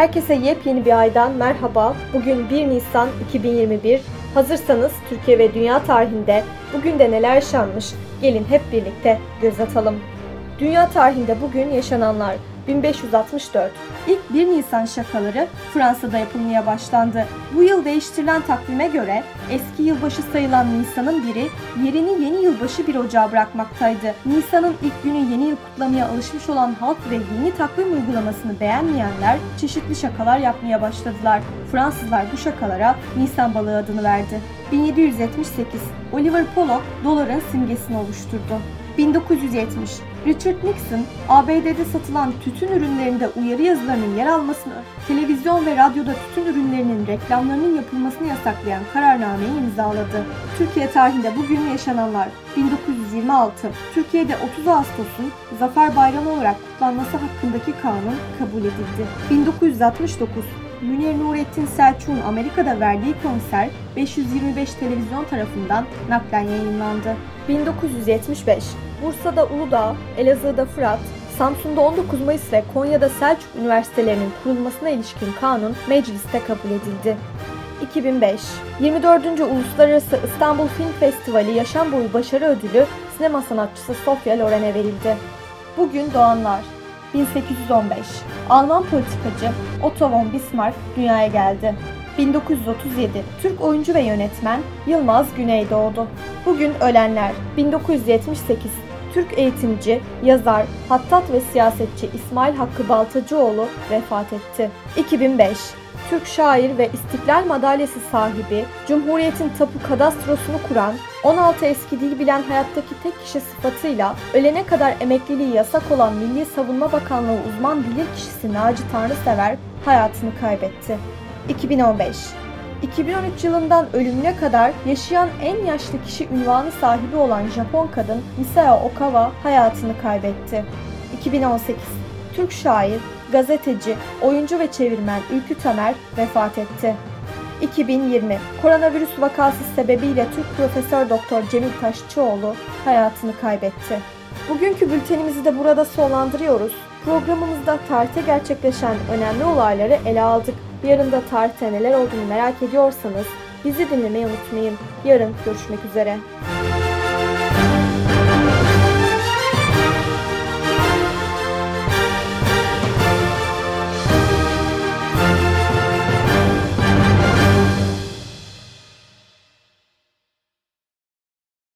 Herkese yepyeni bir aydan merhaba. Bugün 1 Nisan 2021. Hazırsanız Türkiye ve dünya tarihinde bugün de neler yaşanmış? Gelin hep birlikte göz atalım. Dünya tarihinde bugün yaşananlar 1564. İlk 1 Nisan şakaları Fransa'da yapılmaya başlandı. Bu yıl değiştirilen takvime göre eski yılbaşı sayılan Nisan'ın biri yerini yeni yılbaşı bir ocağa bırakmaktaydı. Nisan'ın ilk günü yeni yıl kutlamaya alışmış olan halk ve yeni takvim uygulamasını beğenmeyenler çeşitli şakalar yapmaya başladılar. Fransızlar bu şakalara Nisan balığı adını verdi. 1778 Oliver Pollock doların simgesini oluşturdu. 1970 Richard Nixon, ABD'de satılan tütün ürünlerinde uyarı yazılarının yer almasını, televizyon ve radyoda tütün ürünlerinin reklamlarının yapılmasını yasaklayan kararnameyi imzaladı. Türkiye tarihinde bugün yaşananlar 1926 Türkiye'de 30 Ağustos'un Zafer Bayramı olarak kutlanması hakkındaki kanun kabul edildi. 1969 Münir Nurettin Selçuk'un Amerika'da verdiği konser 525 televizyon tarafından naklen yayınlandı. 1975 Bursa'da Uludağ, Elazığ'da Fırat, Samsun'da 19 Mayıs ve Konya'da Selçuk Üniversitelerinin kurulmasına ilişkin kanun mecliste kabul edildi. 2005 24. Uluslararası İstanbul Film Festivali Yaşam Boyu Başarı Ödülü sinema sanatçısı Sofia Loren'e verildi. Bugün doğanlar 1815 Alman politikacı Otto von Bismarck dünyaya geldi. 1937 Türk oyuncu ve yönetmen Yılmaz Güneydoğdu. Bugün ölenler 1978 Türk eğitimci, yazar, hattat ve siyasetçi İsmail Hakkı Baltacıoğlu vefat etti. 2005 Türk şair ve İstiklal Madalyası sahibi, Cumhuriyet'in tapu kadastrosunu kuran, 16 eski dil bilen hayattaki tek kişi sıfatıyla ölene kadar emekliliği yasak olan Milli Savunma Bakanlığı uzman bilirkişisi Naci Tanrısever hayatını kaybetti. 2015 2013 yılından ölümüne kadar yaşayan en yaşlı kişi ünvanı sahibi olan Japon kadın Misao Okawa hayatını kaybetti. 2018 Türk şair, gazeteci, oyuncu ve çevirmen Ülkü Tamer vefat etti. 2020 Koronavirüs vakası sebebiyle Türk Profesör Doktor Cemil Taşçıoğlu hayatını kaybetti. Bugünkü bültenimizi de burada sonlandırıyoruz. Programımızda tarihte gerçekleşen önemli olayları ele aldık. Yarın da tarihte neler olduğunu merak ediyorsanız bizi dinlemeyi unutmayın. Yarın görüşmek üzere.